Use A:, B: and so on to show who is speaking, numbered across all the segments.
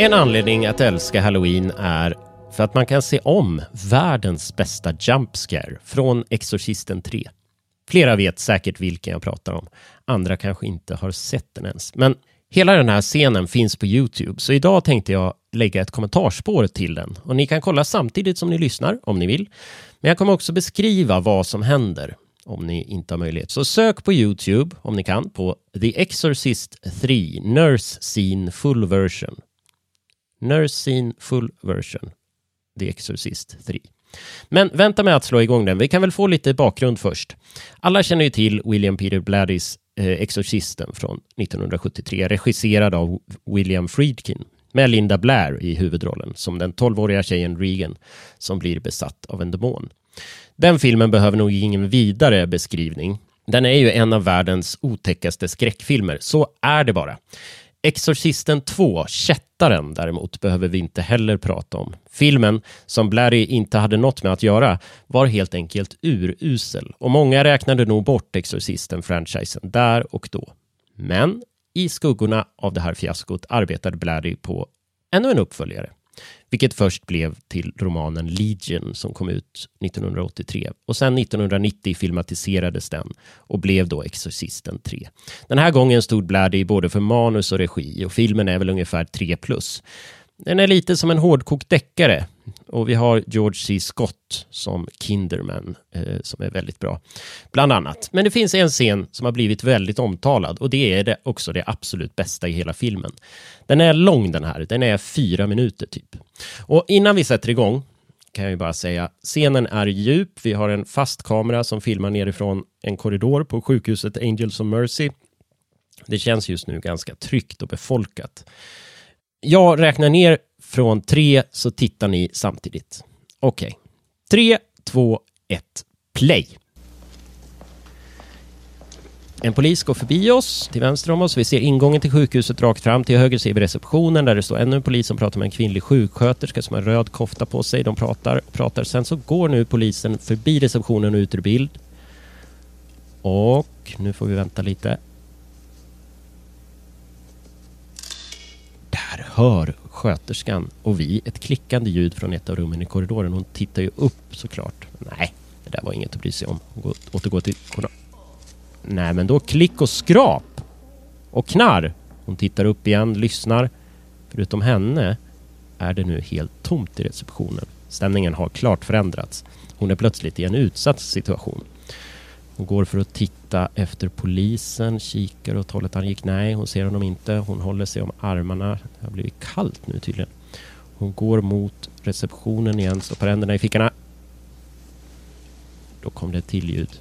A: En anledning att älska Halloween är för att man kan se om världens bästa jump scare från Exorcisten 3. Flera vet säkert vilken jag pratar om. Andra kanske inte har sett den ens. Men hela den här scenen finns på Youtube, så idag tänkte jag lägga ett kommentarspår till den. Och ni kan kolla samtidigt som ni lyssnar, om ni vill. Men jag kommer också beskriva vad som händer om ni inte har möjlighet. Så sök på Youtube, om ni kan, på The Exorcist 3 Nurse Scene Full Version. Nurse Full Version. The Exorcist 3. Men vänta med att slå igång den. Vi kan väl få lite bakgrund först. Alla känner ju till William Peter Bladdys eh, Exorcisten från 1973, regisserad av William Friedkin med Linda Blair i huvudrollen som den 12-åriga tjejen Regan som blir besatt av en demon. Den filmen behöver nog ingen vidare beskrivning. Den är ju en av världens otäckaste skräckfilmer, så är det bara. Exorcisten 2, Kättaren, däremot behöver vi inte heller prata om. Filmen, som Blarry inte hade något med att göra, var helt enkelt urusel och många räknade nog bort Exorcisten-franchisen där och då. Men i skuggorna av det här fiaskot arbetade Blarry på ännu en uppföljare vilket först blev till romanen Legion som kom ut 1983 och sen 1990 filmatiserades den och blev då Exorcisten 3. Den här gången stod Bladdy både för manus och regi och filmen är väl ungefär 3 plus. Den är lite som en hårdkokt deckare och vi har George C. Scott som Kinderman eh, som är väldigt bra, bland annat. Men det finns en scen som har blivit väldigt omtalad och det är det också det absolut bästa i hela filmen. Den är lång den här, den är fyra minuter typ. Och innan vi sätter igång kan jag ju bara säga, scenen är djup. Vi har en fast kamera som filmar nerifrån en korridor på sjukhuset Angels of Mercy. Det känns just nu ganska tryggt och befolkat. Jag räknar ner från tre så tittar ni samtidigt. Okej. Okay. Tre, två, ett, play. En polis går förbi oss, till vänster om oss. Vi ser ingången till sjukhuset rakt fram. Till höger ser vi receptionen där det står ännu en polis som pratar med en kvinnlig sjuksköterska som har röd kofta på sig. De pratar, pratar. Sen så går nu polisen förbi receptionen och ut ur bild. Och nu får vi vänta lite. Där hör sköterskan och vi ett klickande ljud från ett av rummen i korridoren. Hon tittar ju upp såklart. Nej, det där var inget att bry sig om. Hon återgår till Nej, men då klick och skrap. Och knarr. Hon tittar upp igen, lyssnar. Förutom henne är det nu helt tomt i receptionen. Stämningen har klart förändrats. Hon är plötsligt i en utsatt situation. Hon går för att titta efter polisen, kikar åt hållet han gick. Nej, hon ser honom inte. Hon håller sig om armarna. Det har blivit kallt nu tydligen. Hon går mot receptionen igen, stoppar händerna i fickorna. Då kom det ett till ljud.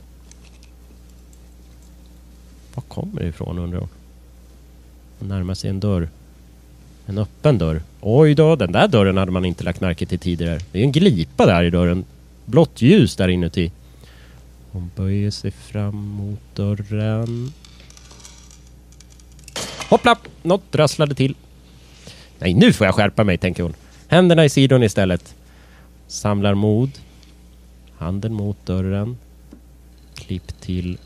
A: Var kommer det ifrån undrar hon? Hon närmar sig en dörr. En öppen dörr. Oj då, den där dörren hade man inte lagt märke till tidigare. Det är en glipa där i dörren. Blått ljus där inuti. Hon böjer sig fram mot dörren. Hoppla! Något rasslade till. Nej, nu får jag skärpa mig, tänker hon. Händerna i sidon istället. Samlar mod. Handen mot dörren. Klipp till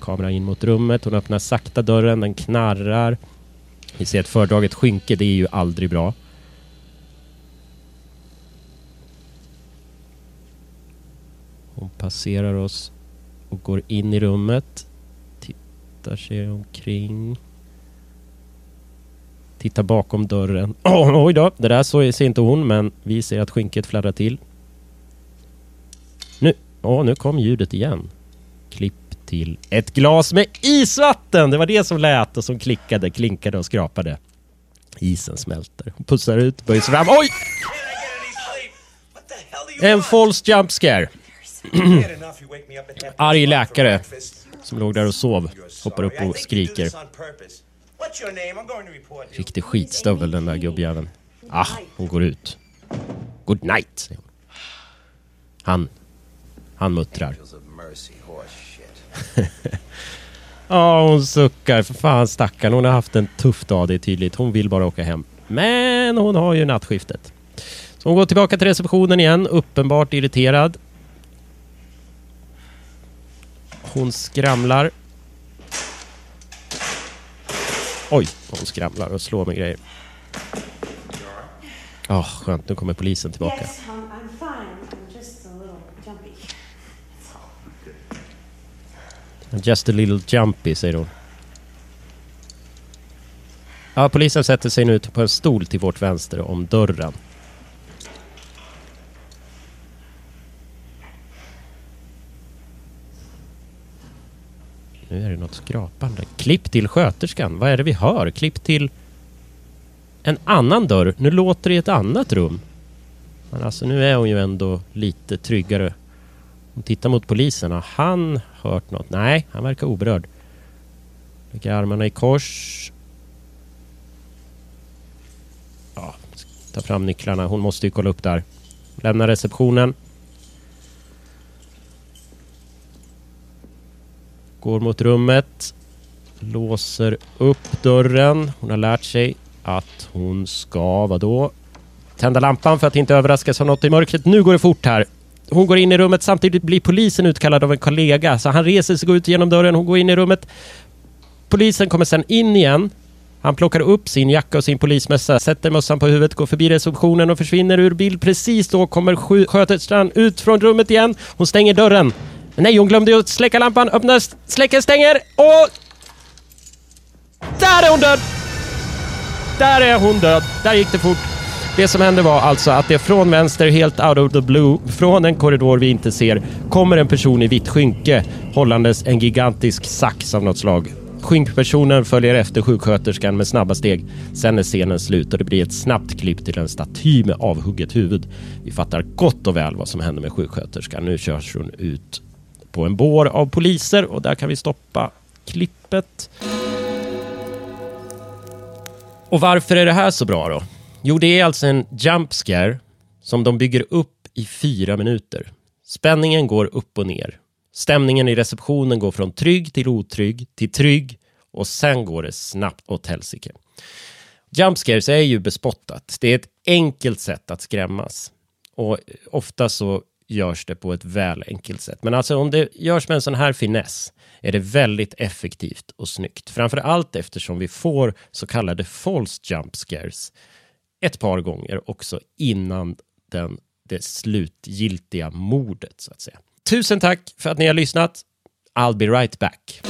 A: Kamera in mot rummet. Hon öppnar sakta dörren. Den knarrar. Vi ser ett fördraget skynke. Det är ju aldrig bra. Hon passerar oss och går in i rummet. Tittar sig omkring. Tittar bakom dörren. Oh, oj då, det där så ser inte hon, men vi ser att skynket fladdrar till. Nu, oh, nu kom ljudet igen. Klipp till ett glas med isvatten. Det var det som lät och som klickade, klinkade och skrapade. Isen smälter. Hon pussar ut, böjer sig fram. Oj! En false jump scare. Arg läkare som låg där och sov hoppar upp och skriker. Riktig skitstövel den där gubbjäveln. Ah, hon går ut. Good night, säger hon. Han, han muttrar. Ja, hon suckar. För fan stackarn. Hon har haft en tuff dag, det är tydligt. Hon vill bara åka hem. Men hon har ju nattskiftet. Så hon går tillbaka till receptionen igen, uppenbart irriterad. Hon skramlar. Oj, hon skramlar och slår med grejer. Oh, skönt, nu kommer polisen tillbaka.
B: Yes, I'm, I'm just a.
A: Just a little jumpy, säger hon. Ja, polisen sätter sig nu på en stol till vårt vänster om dörren. Nu är det något skrapande. Klipp till sköterskan. Vad är det vi hör? Klipp till en annan dörr. Nu låter det i ett annat rum. Men alltså nu är hon ju ändå lite tryggare. Hon tittar mot polisen. Har han hört något? Nej, han verkar oberörd. Lägger armarna i kors. Ja, ta fram nycklarna. Hon måste ju kolla upp där. Lämna receptionen. Går mot rummet. Låser upp dörren. Hon har lärt sig att hon ska, vadå? Tända lampan för att inte överraskas av något i mörkret. Nu går det fort här. Hon går in i rummet, samtidigt blir polisen utkallad av en kollega. Så han reser sig, går ut genom dörren, hon går in i rummet. Polisen kommer sen in igen. Han plockar upp sin jacka och sin polismössa, sätter mössan på huvudet, går förbi receptionen och försvinner ur bild. Precis då kommer sköterskan ut från rummet igen. Hon stänger dörren. Nej, hon glömde ju att släcka lampan. Öppnar, släcker, stänger och... Där är hon död! Där är hon död. Där gick det fort. Det som hände var alltså att det från vänster, helt out of the blue, från en korridor vi inte ser, kommer en person i vitt skynke hållandes en gigantisk sax av något slag. Skynkpersonen följer efter sjuksköterskan med snabba steg. Sen är scenen slut och det blir ett snabbt klipp till en staty med avhugget huvud. Vi fattar gott och väl vad som händer med sjuksköterskan. Nu körs hon ut på en bår av poliser och där kan vi stoppa klippet. Och varför är det här så bra då? Jo, det är alltså en jump scare som de bygger upp i fyra minuter. Spänningen går upp och ner. Stämningen i receptionen går från trygg till otrygg till trygg och sen går det snabbt åt helsike. Jumpscares är ju bespottat. Det är ett enkelt sätt att skrämmas. Och ofta så görs det på ett väl enkelt sätt. Men alltså om det görs med en sån här finess är det väldigt effektivt och snyggt. Framför allt eftersom vi får så kallade false jump scares ett par gånger också innan den, det slutgiltiga mordet så att säga. Tusen tack för att ni har lyssnat. I'll be right back.